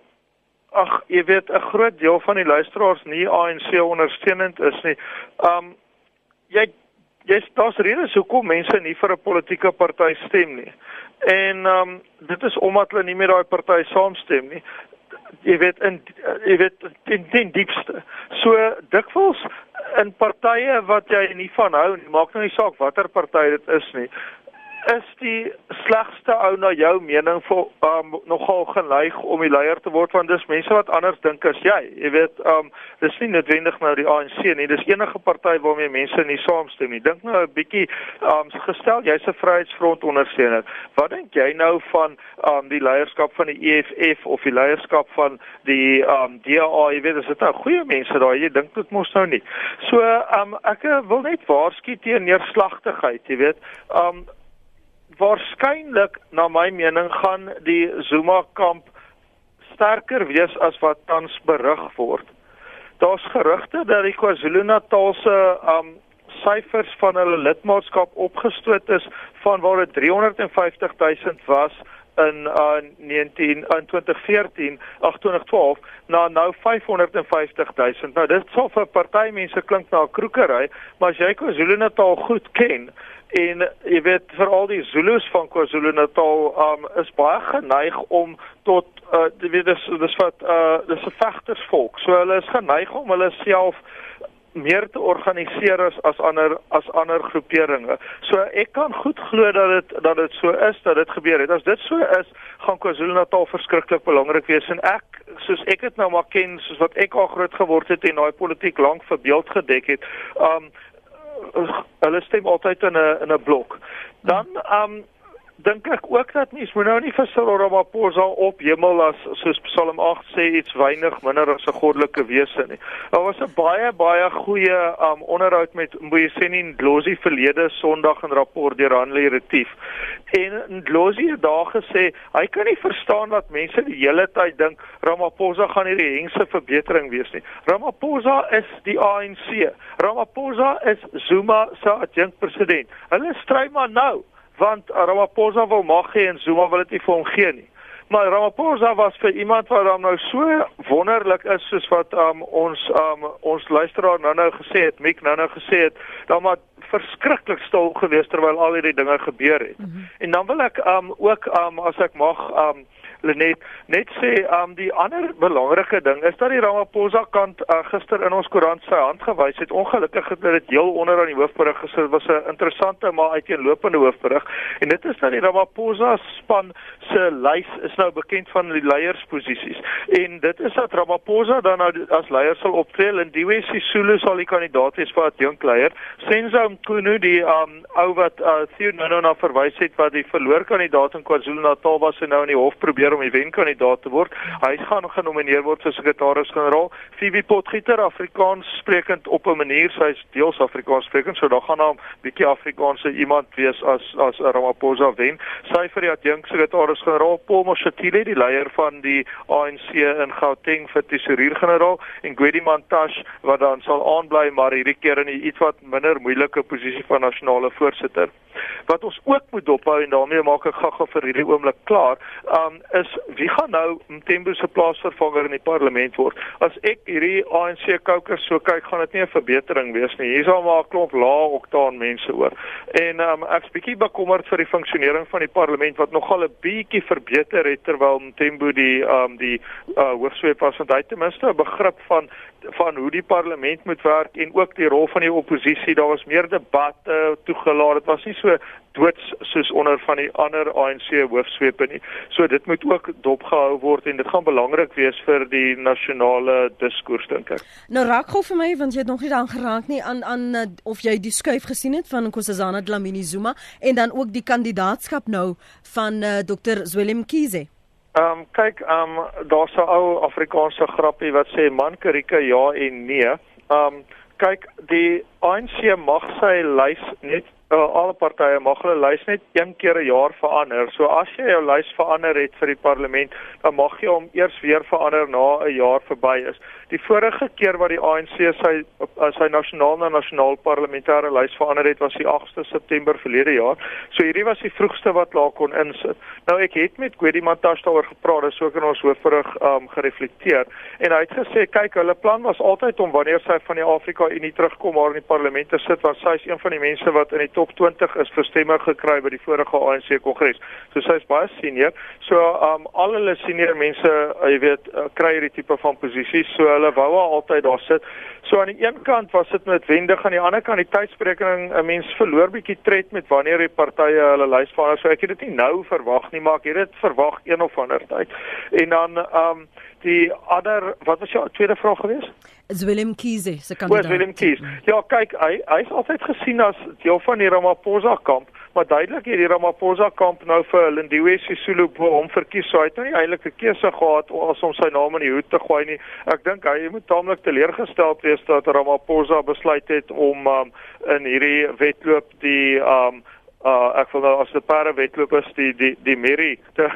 [SPEAKER 3] ag jy weet 'n groot deel van die luisteraars nie ANC ondersteunend is nie. Ehm um, jy jy's daar's redes hoekom mense nie vir 'n politieke party stem nie. En ehm um, dit is omdat hulle nie met daai party saamstem nie jy weet in jy weet in die diepste. So dikwels in partye wat jy nie van hou nie, maak nou nie saak watter party dit is nie is die slegste ou na jou mening vir um, nogal geneig om die leier te word want dis mense wat anders dink as jy. Jy weet, um dis nie noodwendig nou die ANC nie. Dis enige party waarmee mense nie saamstem nie. Dink nou 'n bietjie um gestel jy's 'n Vryheidsfront ondersteuner. Wat dink jy nou van um die leierskap van die EFF of die leierskap van die um DA? Jy weet, dis dit nou goeie mense daai. Jy dink dit mos nou nie. So um ek wil net waarsku teen neerslagtigheid, jy weet. Um waarskynlik na my mening gaan die Zuma kamp sterker wees as wat tans berig word. Daar's gerugte dat die KwaZulu-Natal se um syfers van hulle lidmaatskap opgestoot is van waar dit 350 000 was in uh 19 in 2014 2012 na nou 550 000. Nou dit sou vir party mense klink na 'n kroekery, maar as jy KwaZulu-Natal goed ken, en jy weet veral die Zulus van KwaZulu-Natal um is baie geneig om tot uh jy weet dis dis wat uh dis 'n vegtersvolk. So hulle is geneig om hulle self meer te organiseer as as ander as ander groeperinge. So ek kan goed glo dat dit dat dit so is dat dit gebeur het. As dit so is, gaan KwaZulu-Natal verskriklik belangrik wees en ek soos ek dit nou maar ken, soos wat ek al groot geword het en daai politiek lank verbeeld gedek het, um hulle stem altyd in 'n in 'n blok. Dan um dink ek ook dat mens moet nou nie vir Cyril Ramaphosa op hemel as soos Psalm 8 sê iets weinig minder as 'n goddelike wese nie. Daar was 'n baie baie goeie um onderhoud met Mboyeseni Ndlozi verlede Sondag in rapport deur Hanley Retief. En Ndlozi het daar gesê hy kan nie verstaan dat mense die hele tyd dink Ramaphosa gaan hierdie hengse verbetering wees nie. Ramaphosa is die ANC. Ramaphosa is Zuma se adjunkt president. Hulle stry maar nou want Ramaphosa wil mag hê en Zuma wil dit nie vir hom gee nie. Maar Ramaphosa was vir iemand wat dan nou so wonderlik is soos wat um, ons um, ons luisteraar nou-nou gesê het, Mick nou-nou gesê het, dan maar verskriklik stil gewees terwyl al hierdie dinge gebeur het. Mm -hmm. En dan wil ek um, ook um, as ek mag um, Lenet net sê um die ander belangrike ding is dat die Ramaphosa kant uh, gister in ons koerant sy hand gewys het. Ongelukkig het dit heel onder aan die hoofberig gesit. was 'n interessante maar uiteenlopende hoofberig en dit is dat die Ramaphosa span se lys is nou bekend van die leiersposisies. En dit is dat Ramaphosa dan nou as leier sal optree en Diwe Sisulu sal die kandidaat wees vir adjunkleier. Senzo Mkhunu die um ou wat uh, Theo nou nou na verwys het wat die verloor kandidaat in KwaZulu-Natal was en nou in die hof probeer om die wenkandidaat te word. Hy gaan genomineer word vir sekretaris-generaal. Phoebe Potgieter, Afrikaans sprekend op 'n manier, sy's deels Afrikaans sprekend, so daar gaan 'n bietjie Afrikaanse iemand wees as as Ramaphosa wen. Sy vir die adjunk sekretaris-generaal Paul Moshatile, die leier van die ANC in Gauteng vir tesourier-generaal en Gwedi Mantashe wat dan sal aanbly maar hierdie keer in 'n iets wat minder moeilike posisie van nasionale voorsitter. Wat ons ook moet dophou en daarmee maak ek gaga vir hierdie oomblik klaar, um, is wie gaan nou Mthembu se plaasvervanger in die parlement word? As ek hierdie ANC kokers so kyk, gaan dit nie 'n verbetering wees nie. Hier is al maar 'n klomp lae oktaan mense oor. En um, ek's bietjie bekommerd vir die funksionering van die parlement wat nogal 'n bietjie verbeter het terwyl Mthembu die um, die uh, hoofsweep was want hy ten minste 'n begrip van van hoe die parlement moet werk en ook die rol van die oppositie. Daar was meer debatte toegelaat. Dit was nie so doods soos onder van die ander ANC hoofsweepe nie. So dit moet ook dopgehou word en dit gaan belangrik wees vir die nasionale diskurs dink ek.
[SPEAKER 1] Nou raak gou vir my want jy het nog nie daan geraak nie aan aan uh, of jy die skuif gesien het van Nkosazana Dlamini Zuma en dan ook die kandidaatskap nou van uh, Dr Zwelin Mkhize.
[SPEAKER 3] Ehm um, kyk, ehm um, daar's 'n ou Afrikaanse grappie wat sê man karika ja en nee. Ehm um, kyk, die ANC mag sy lys net uh, alle partye mag hulle lys net een keer 'n jaar verander. So as jy jou lys verander het vir die parlement, dan mag jy hom eers weer verander na 'n jaar verby is. Die vorige keer wat die ANC sy uh, sy nasionaal na nasionaal parlementêre lys verander het, was die 8de September verlede jaar. So hierdie was die vroegste wat laat kon insit. Nou ek het met Gwedi Mantashe daaroor gepraat, so ek in ons hoofvrug um gereflekteer en hy het gesê kyk, hulle plan was altyd om wanneer sy van die Afrika Unie terugkom maar in die parlement te sit, want sy is een van die mense wat in die top 20 is vir stemme gekry by die vorige ANC kongres. So sy is baie senior. So um al hulle senior mense, uh, jy weet, uh, kry hierdie tipe van posisies. So hulle wou haar altyd daar sit. So aan die een kant was dit noodwendig, aan die ander kant die tydspreking, 'n mens verloor bietjie tred met wanneer die partye hulle lys verander. So ek het dit nie nou verwag nie, maar ek het dit verwag een of ander tyd. En dan um die ander wat was jou tweede vraag geweest?
[SPEAKER 1] is Willem Kiese se kandidaat.
[SPEAKER 3] Willem Kiese. Ja, kyk, hy hy's altyd gesien as deel van die Ramaphosa kamp, maar duidelik het die Ramaphosa kamp nou vir Lindiwe Sisulu hom verkies. So hy het nou nie eintlik 'n keuse gehad as om sy naam in die hoed te gooi nie. Ek dink hy moet taamlik teleurgestel wees dat Ramaphosa besluit het om um, in hierdie wedloop die um uh ek wil nou as 'n paar wedlopers die die die Merrie te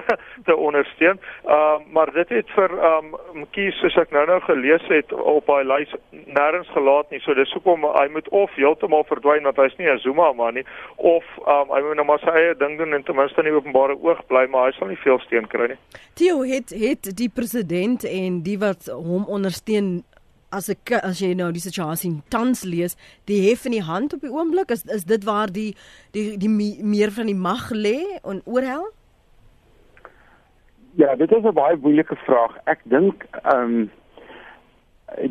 [SPEAKER 3] te ondersteun. Uh maar dit het vir um Mkies soos ek nou-nou gelees het op hy lys nêrens gelaat nie. So dis hoekom hy moet of heeltemal verdwyn want hy's nie 'n Zuma man nie of um hy moet nou maar sy eie ding doen en ten minste in die openbare oog bly, maar hy sal nie veel steun kry nie.
[SPEAKER 1] Theo het het die president en die wat hom ondersteun as ek as jy nou die situasie tans lees, die hef in die hand op die oomblik is is dit waar die die die meer van die mag lê en oorhel?
[SPEAKER 2] Ja, dit is 'n baie moeilike vraag. Ek dink ehm um,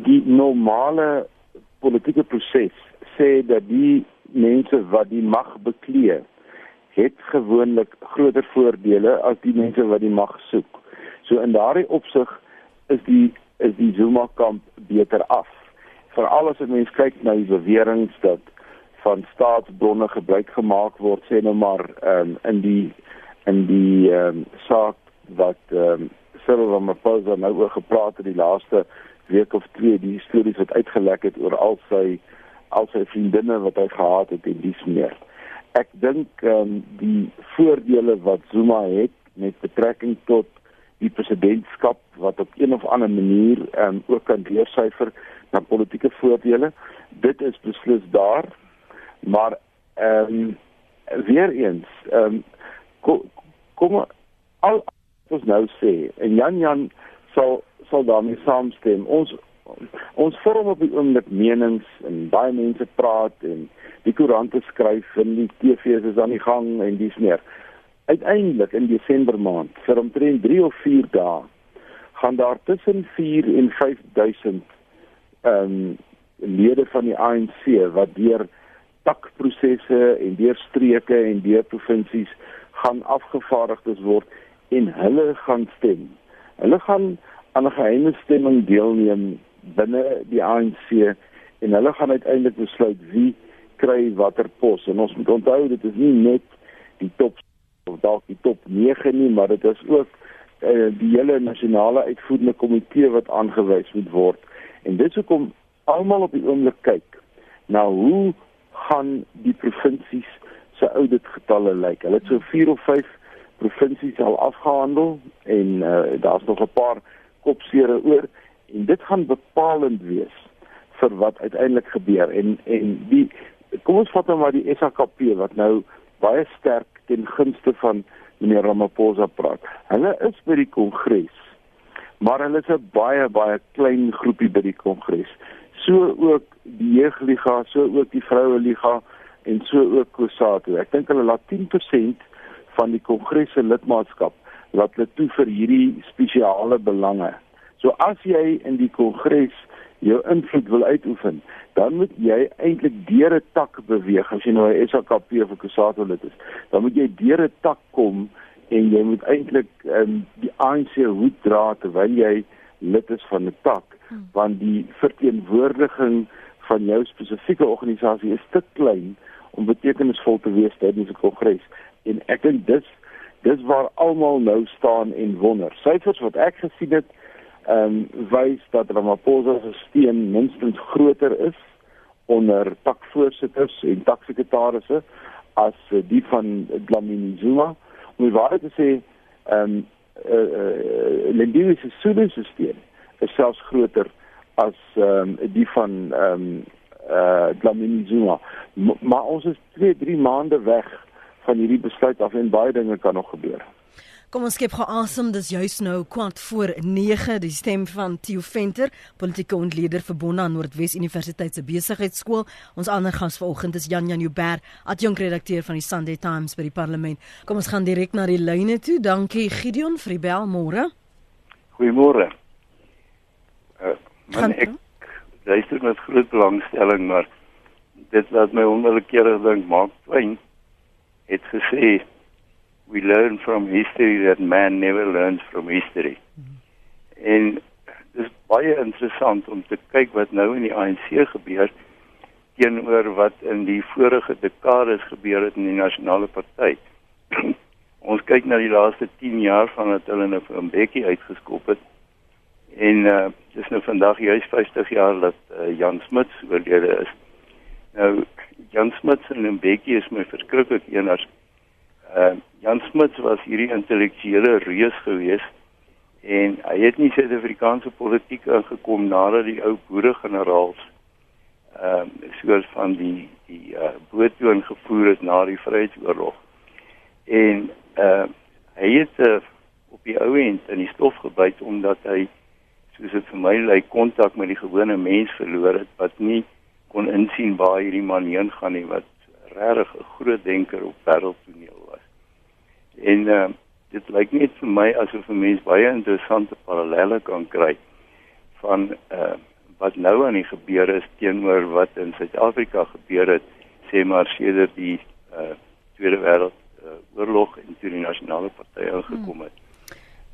[SPEAKER 2] die normale politieke proses sê dat die mense wat die mag beklee het gewoonlik groter voordele as die mense wat die mag soek. So in daardie opsig is die is die Zuma kamp beter af. Veral as 'n mens kyk na die beweringe dat van staatsbronne gebruik gemaak word, sê nou maar um, in die in die um, saak wat um, Cyril Ramaphosa nou oor gepraat het die laaste week of twee, die stories wat uitgelek het oor al sy al sy vriendinne wat hy gehad het en dis meer. Ek dink um, die voordele wat Zuma het met betrekking tot die presidentskap wat op een of ander manier ehm um, ook kan deursyfer na politieke voordele. Dit is beslis daar. Maar ehm um, weer eens ehm um, kom kom al ons nou sê en Jan Jan sal sal daarmee saamstem. Ons ons vorm op die oomblik menings en baie mense praat en die koerante skryf en die TV's is aan die gang en dis meer uiteindelik in Desember maand vir omtrent 3 of 4 dae gaan daar tussen 4 en 5000 ehm um, lede van die ANC wat deur takprosesse en deur streke en deur provinsies gaan afgevaardigdes word en hulle gaan stem. Hulle gaan aan 'n geheime stemming deelneem binne die ANC en hulle gaan uiteindelik besluit wie kry watter pos en ons moet onthou dit is nie net die top of dalk die top 9 nie, maar dit is ook uh, die hele nasionale uitvoerende komitee wat aangewys moet word. En dis hoekom almal op die oomblik kyk na hoe gaan die provinsies se auditgetalle lyk. Hulle het so 4 of 5 provinsies al afgehandel en uh, daar's nog 'n paar kopsere oor en dit gaan bepalend wees vir wat uiteindelik gebeur en en die kom ons vat nou maar die SAKP wat nou baie sterk ten gunste van meneer Ramaphosa praat. Hulle is by die kongres. Maar hulle is 'n baie baie klein groepie by die kongres. So ook die jeugliga, so ook die vroue liga en so ook Kusatu. Ek dink hulle laat 10% van die kongres se lidmaatskap laat hulle toe vir hierdie spesiale belange. So as jy in die kongres jou invloed wil uitoefen, dan moet jy eintlik deur 'n tak beweeg as jy nou 'n SAKP of 'n Kusatu lid is. Dan moet jy deur 'n tak kom en jy moet eintlik um, die ANC hoed dra terwyl jy lid is van 'n tak, hmm. want die verteenwoordiging van jou spesifieke organisasie is te klein om betekenisvol te wees tydens 'n kongres en ek dink dis dis waar almal nou staan en wonder. Syfers wat ek gesien het, ehm um, wys dat Ramaphosa se steun minstens groter is onder takvoorsitters en taksekretarisse as die van Dlamini Zuma. Om die waarheid te sê, ehm um, eh uh, uh, Lindiwe se steun is selfs groter as ehm um, die van ehm um, uh Dlamini Zuma. M maar ons is 2, 3 maande weg van hierdie besluit af en baie dinge kan nog gebeur.
[SPEAKER 1] Kom ons skep gou asem, dis juis nou kwart voor 9, die stem van Theo Venter, politieke ontleder verbonde aan Noordwes Universiteit se besigheidskool. Ons ander gas vanoggend is Jan Jan Joubert, adjunkredakteur van die Sunday Times by die Parlement. Kom ons gaan direk na die lyne toe. Dankie Gideon vir die bel môre.
[SPEAKER 5] Goeiemôre. Uh, man, ek luister met groot belangstelling maar dit laat my onwillekeurig dink Mark Twain het gesê we learn from history that man never learns from history. En dit is baie interessant om te kyk wat nou in die ANC gebeur teenoor wat in die vorige dekades gebeur het in die nasionale party. Ons kyk na die laaste 10 jaar van dat hulle nou van Bekkie uitgeskop het. En uh dis nou vandag juis 50 jaar dat uh, Jan Smuts oorlede is. Nou Jan Smuts en Bekkie is my verskriklik eeners. Uh Jan Smuts was hierdie intellektuele reus gewees en hy het nie Suid-Afrikaanse politiek ingekom nadat die ou boere-generaals ehm uh, soos van die die uh boottoon gevoer het na die Vryheidsoorlog. En uh hy het uh, op die ou end in die stof gebyt omdat hy soos dit vir my lyk kontak met die gewone mens verloor het wat nie kon insien waar hierdie man heen gaan nie wat regtig 'n groot denker op wêreldtoneel was. En uh, dit lyk net vir my asof 'n mens baie interessante parallelle kan kry van uh, wat nou aan die gebeur is teenoor wat in Suid-Afrika gebeur het sê maar sedert die uh, Tweede Wêreld uh, en toe die nasionale party ingekom het. Hmm.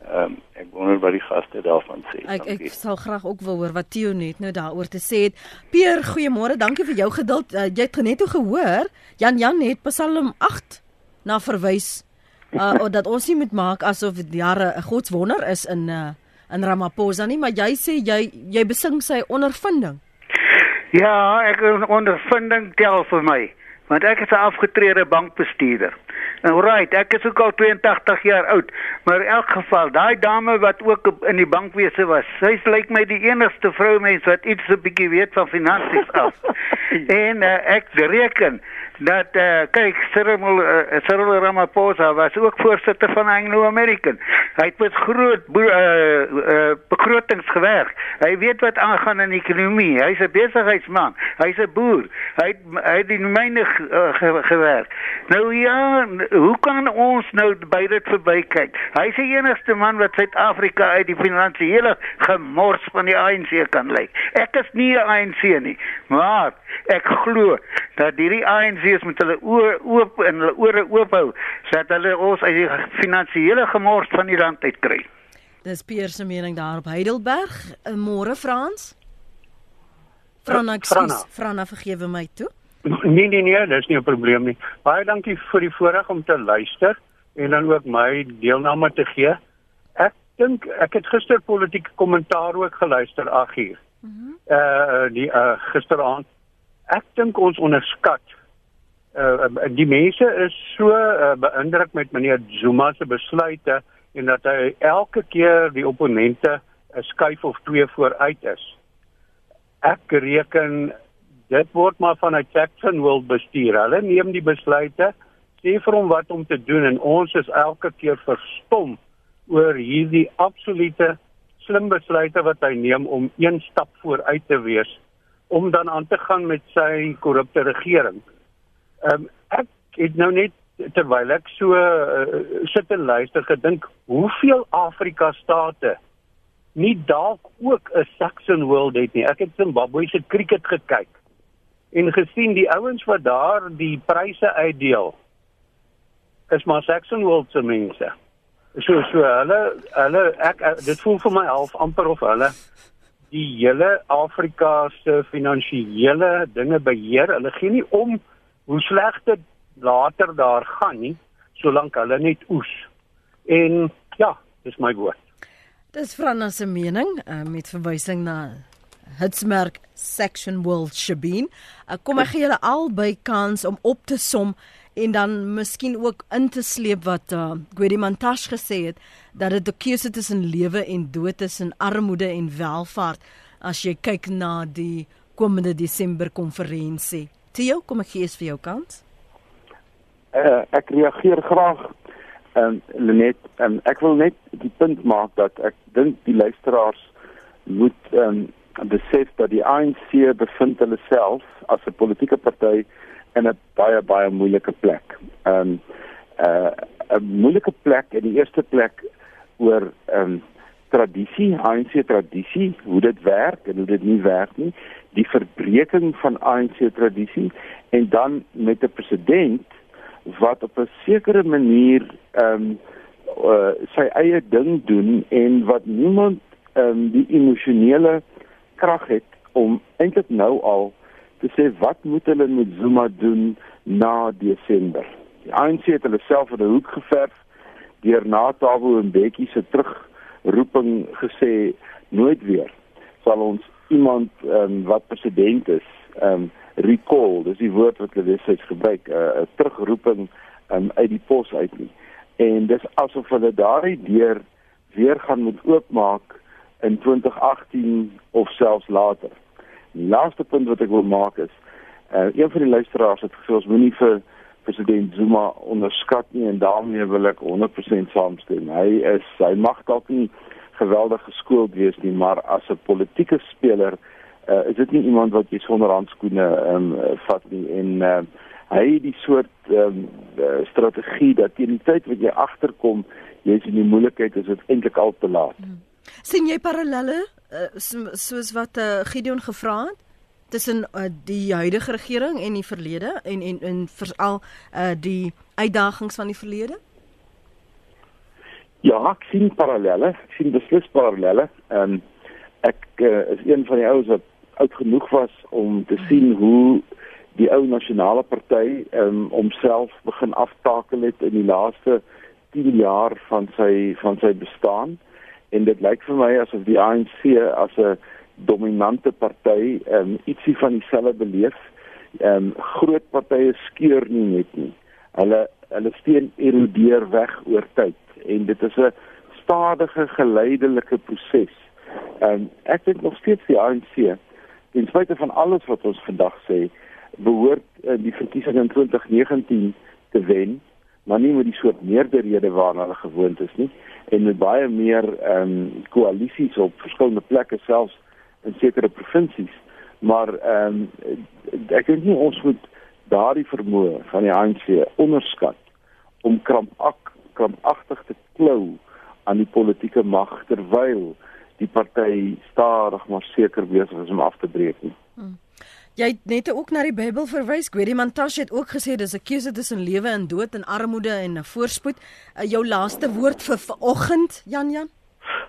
[SPEAKER 5] Ehm um, ek wonder wat die gaste daarvan sê.
[SPEAKER 1] Ek ek sal graag ook wil hoor wat Theo net nou daaroor te sê het. Peer, goeiemôre. Dankie vir jou geduld. Uh, jy het net gehoor Jan Jan het Psalm 8 na verwys uh dat ons nie moet maak asof dit jare 'n godswonder is in uh in Ramaphosa nie, maar jy sê jy jy besing sy ondervinding.
[SPEAKER 6] Ja, ek ondervinding tel vir my, want ek is 'n afgetrede bankbestuurder. Nou right, ek is ook al 82 jaar oud, maar in elk geval, daai dame wat ook in die bankwese was, sy lyk my die enigste vroumens wat iets 'n bietjie weet van finansies af. en uh, ek reken dat uh, kyk Cyril uh, Cyril Ramaphosa was ook voorsitter van Anglo American. Hy het met groot uh, uh, begrotings gewerk. Hy weet wat aangaan in ekonomie. Hy's 'n besigheidsman. Hy's 'n boer. Hy het hy het in myne uh, gewerk. Nou ja, hoe kan ons nou by dit verbykyk? Hy's die enigste man wat Suid-Afrika uit die finansiële gemors van die ANC kan lei. Ek is nie 'n ANC nie, maar ek glo dat hierdie ANC's met hulle oë oop en hulle ore oop hou sodat hulle ons uit die finansiële gemors van die land uitkry.
[SPEAKER 1] Dis Pierre se mening daar op Heidelberg. Eh, môre Frans. Frana, ekskuus, Frana vergewe my toe.
[SPEAKER 7] Nee nee nee, dis nie 'n probleem nie. Baie dankie vir die voorreg om te luister en dan ook my deelname te gee. Ek dink ek het gister politieke kommentaar ook geluister 8 uur. Mm -hmm. Uh die uh gisteraand. Ek dink ons onderskat uh die mense is so uh, beïndruk met meneer Zuma se besluite en dat hy elke keer die opponente 'n skuif of twee vooruit is. Ek reken dit word maar vanuit Jackson wil bestuur. Hulle neem die besluite, sê vir hom wat om te doen en ons is elke keer verstom oor hierdie absolute slim besluite wat hy neem om een stap vooruit te wees om dan aan te gaan met sy korrupte regering. Ehm um, ek het nou net terwyl ek so uh, sit en luister gedink hoeveel Afrika state nie dalk ook 'n Saxon world het nie. Ek het Zimbabwe se cricket gekyk en gesien die ouens wat daar die pryse uitdeel is maar Saxon world se mense. So so hulle hulle ek, ek dit voel vir my half amper of hulle die hele Afrika se finansiële dinge beheer. Hulle gee nie om hoe sleg dit later daar gaan nie, solank hulle net oes. En ja, dis my woord.
[SPEAKER 1] Dis Franna se mening uh, met verwysing na Hitsmerk Section World Shabin. Uh, kom ek gee julle albei kans om op te som en dan miskien ook in te sleep wat uh, Gwedi Mantashe gesê het dat dit 'n keuse tussen lewe en dood is en armoede en welvaart as jy kyk na die komende Desember konferensie. Theo, kom ek gee vir jou kans.
[SPEAKER 2] Uh, ek reageer graag en um, Lenet, um, ek wil net die punt maak dat ek dink die luisteraars moet um, besef dat die ANC bevind hulle self as 'n politieke party in 'n baie baie moeilike plek. Ehm um, 'n uh, moeilike plek in die eerste plek oor ehm um, tradisie, ANC tradisie, hoe dit werk en hoe dit nie werk nie, die verbreeking van ANC tradisie en dan met 'n president wat op 'n sekere manier ehm um, uh, sy eie ding doen en wat niemand ehm um, die emosionele krag het om eintlik nou al te sê wat moet hulle met Zuma doen na Desember. Die ANC het hulle self in 'n hoek geverf deur na Tabo en Bekkie se terugroeping gesê nooit weer sal ons iemand um, wat president is um recall. Dis die woord wat hulle destyds gebruik 'n uh, terugroeping um, uit die pos uit nie. En dis asof hulle daardie deur weer gaan moet oopmaak in 2018 of selfs later laaste punt wat ek wil maak is uh een van die luisteraars het gesê ons moenie vir president Zuma onderskat nie en daarmee wil ek 100% saamstem. Hy is hy mag dalk nie geweldig geskoold wees nie, maar as 'n politieke speler uh is dit nie iemand wat jy sonder handskoene um vat nie en uh hy het die soort um strategie dat teen die tyd wat jy agterkom, jy is in die moeilikheid is dit eintlik al te laat. Hmm
[SPEAKER 1] sien jy parallelle uh, soos wat uh, Gideon gevra het tussen uh, die huidige regering en die verlede en en en veral uh, die uitdagings van die verlede?
[SPEAKER 2] Ja, ek sien parallelle, ek sien beslis parallelle. Ehm um, ek uh, is een van die ouens wat oud genoeg was om te sien hoe die ou nasionale party um, homself begin aftakel het in die laaste 10 jaar van sy van sy bestaan en dit lyk vir my asof die ANC as 'n dominante party um, ietsie van dieselfde beleef. Ehm um, groot partye skeur nie net nie. Hulle hulle steen erodeer weg oor tyd en dit is 'n stadige geleidelike proses. Ehm um, ek dink nog steeds die ANC ten spyte van alles wat ons vandag sê behoort uh, die verkiesing in 2019 te wen maar nie met die soort meerderhede waarna hulle gewoond is nie en met baie meer ehm um, koalisies op verskillende plekke selfs in sekere provinsies maar ehm um, ek dink nie ons moet daardie vermoë van die ANC onderskat om krampak krampagtig te klou aan die politieke mag terwyl die party stadig maar seker besig is om af te breek nie.
[SPEAKER 1] Jy het net ook na die Bybel verwys. Gwedi Mantashe het ook gesê dis 'n keuse tussen lewe en dood en armoede en voorspoed. Uh, jou laaste woord vir vanoggend, Jan Jan?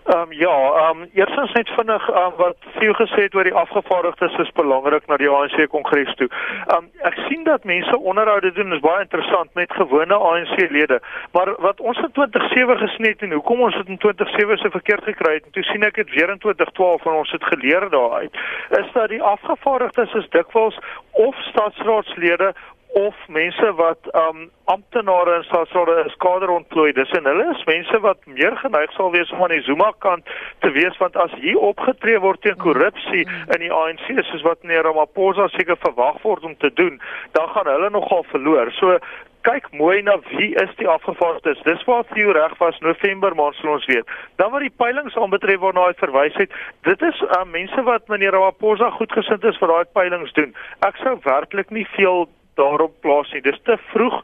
[SPEAKER 3] Ehm um, ja, ehm um, eerstens net vinnig um, wat Theo gesê het oor die afgevaardigdes is belangrik na die ANC kongres toe. Ehm um, ek sien dat mense onderhoude doen is baie interessant met gewone ANC-lede, maar wat ons in 2007 gesien het en hoekom ons dit in 2007 se verkeerd gekry het, en toe sien ek dit weer in 2012 en ons het geleer daaruit, is dat die afgevaardigdes is dikwels of staatsraadslede of mense wat um amptenare en staatsrade is kaderontplooides en hulle is mense wat meer geneig sal wees om aan die Zuma kant te wees want as hier opgetree word teen korrupsie in die ANC soos wat meneer Ramaphosa seker verwag word om te doen, dan gaan hulle nogal verloor. So kyk mooi na wie is die afgevaardigdes. Dis waar Theo reg was November maand sal ons weet. Dan wat die peilings aanbetref waarna hy verwys het, dit is uh, mense wat meneer Ramaphosa goedgesind is vir daai peilings doen. Ek sou werklik nie veel daarop plaas nie. Dis te vroeg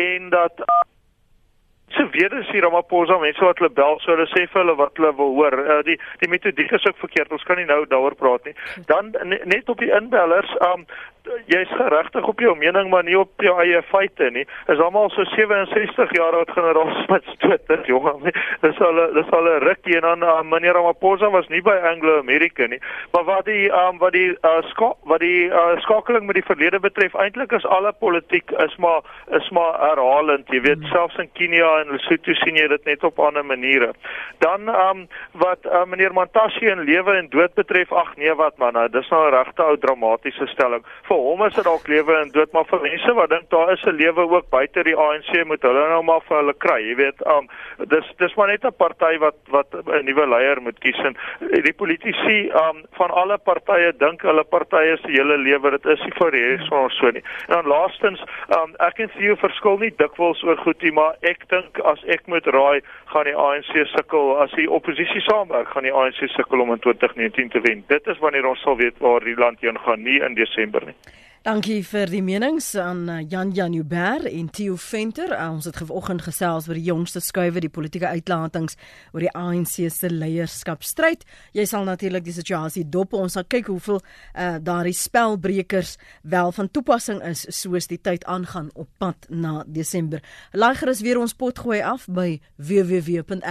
[SPEAKER 3] en dat se weer is hier Ramaphosa mense wat hulle bel so hulle sê vir hulle wat hulle wil hoor. Uh, die die metodiek is ook verkeerd. Ons kan nie nou daaroor praat nie. Dan net op die inbellers, um jy's geregtig op jou mening maar nie op jou eie feite nie. Is almal so 67 jaar oud generaal Smit stoot dit jong. Dis al dis al 'n rukkie en dan uh, meneer Ramaphosa was nie by Anglo American nie. Maar wat die um wat die uh, ska wat die uh, skakeling met die verlede betref, eintlik is alle politiek is maar is maar herhalend. Jy weet selfs in Kenia en Lesotho sien jy dit net op ander maniere. Dan um wat uh, meneer Mantashe en lewe en dood betref, ag nee wat man, nou, dis nou 'n regte ou dramatiese stelling vir hom is dit dalk lewe en dood maar vir mense wat dink daar is 'n lewe ook buite die ANC moet hulle nou maar vir hulle kry jy weet. Um, dis dis maar net 'n party wat wat 'n nuwe leier moet kies en die politici um, van alle partye dink hulle partye se hele lewe. Dit is nie vir die res van ons so nie. En dan laastens um, ek en Theo verskil nie dikwels oor goed nie maar ek dink as ek moet raai gaan die ANC sukkel as die oppositie saamwerk gaan die ANC sukkel om in 2019 te wen. Dit is wanneer ons sal weet waar die land heen gaan nie in Desember nie
[SPEAKER 1] Dankie vir die menings aan eh, Jan Jan Uber en Theo Venter. Uh, ons het vanoggend gesels oor die jongste skuwe die politieke uitlatings oor die ANC se leierskapstryd. Jy sal natuurlik die situasie dop. Ons sal kyk hoeveel uh, daardie spelbrekers wel van toepassing is soos die tyd aangaan op pad na Desember. Laai gerus weer ons pot gooi af by www.rsg.co.za.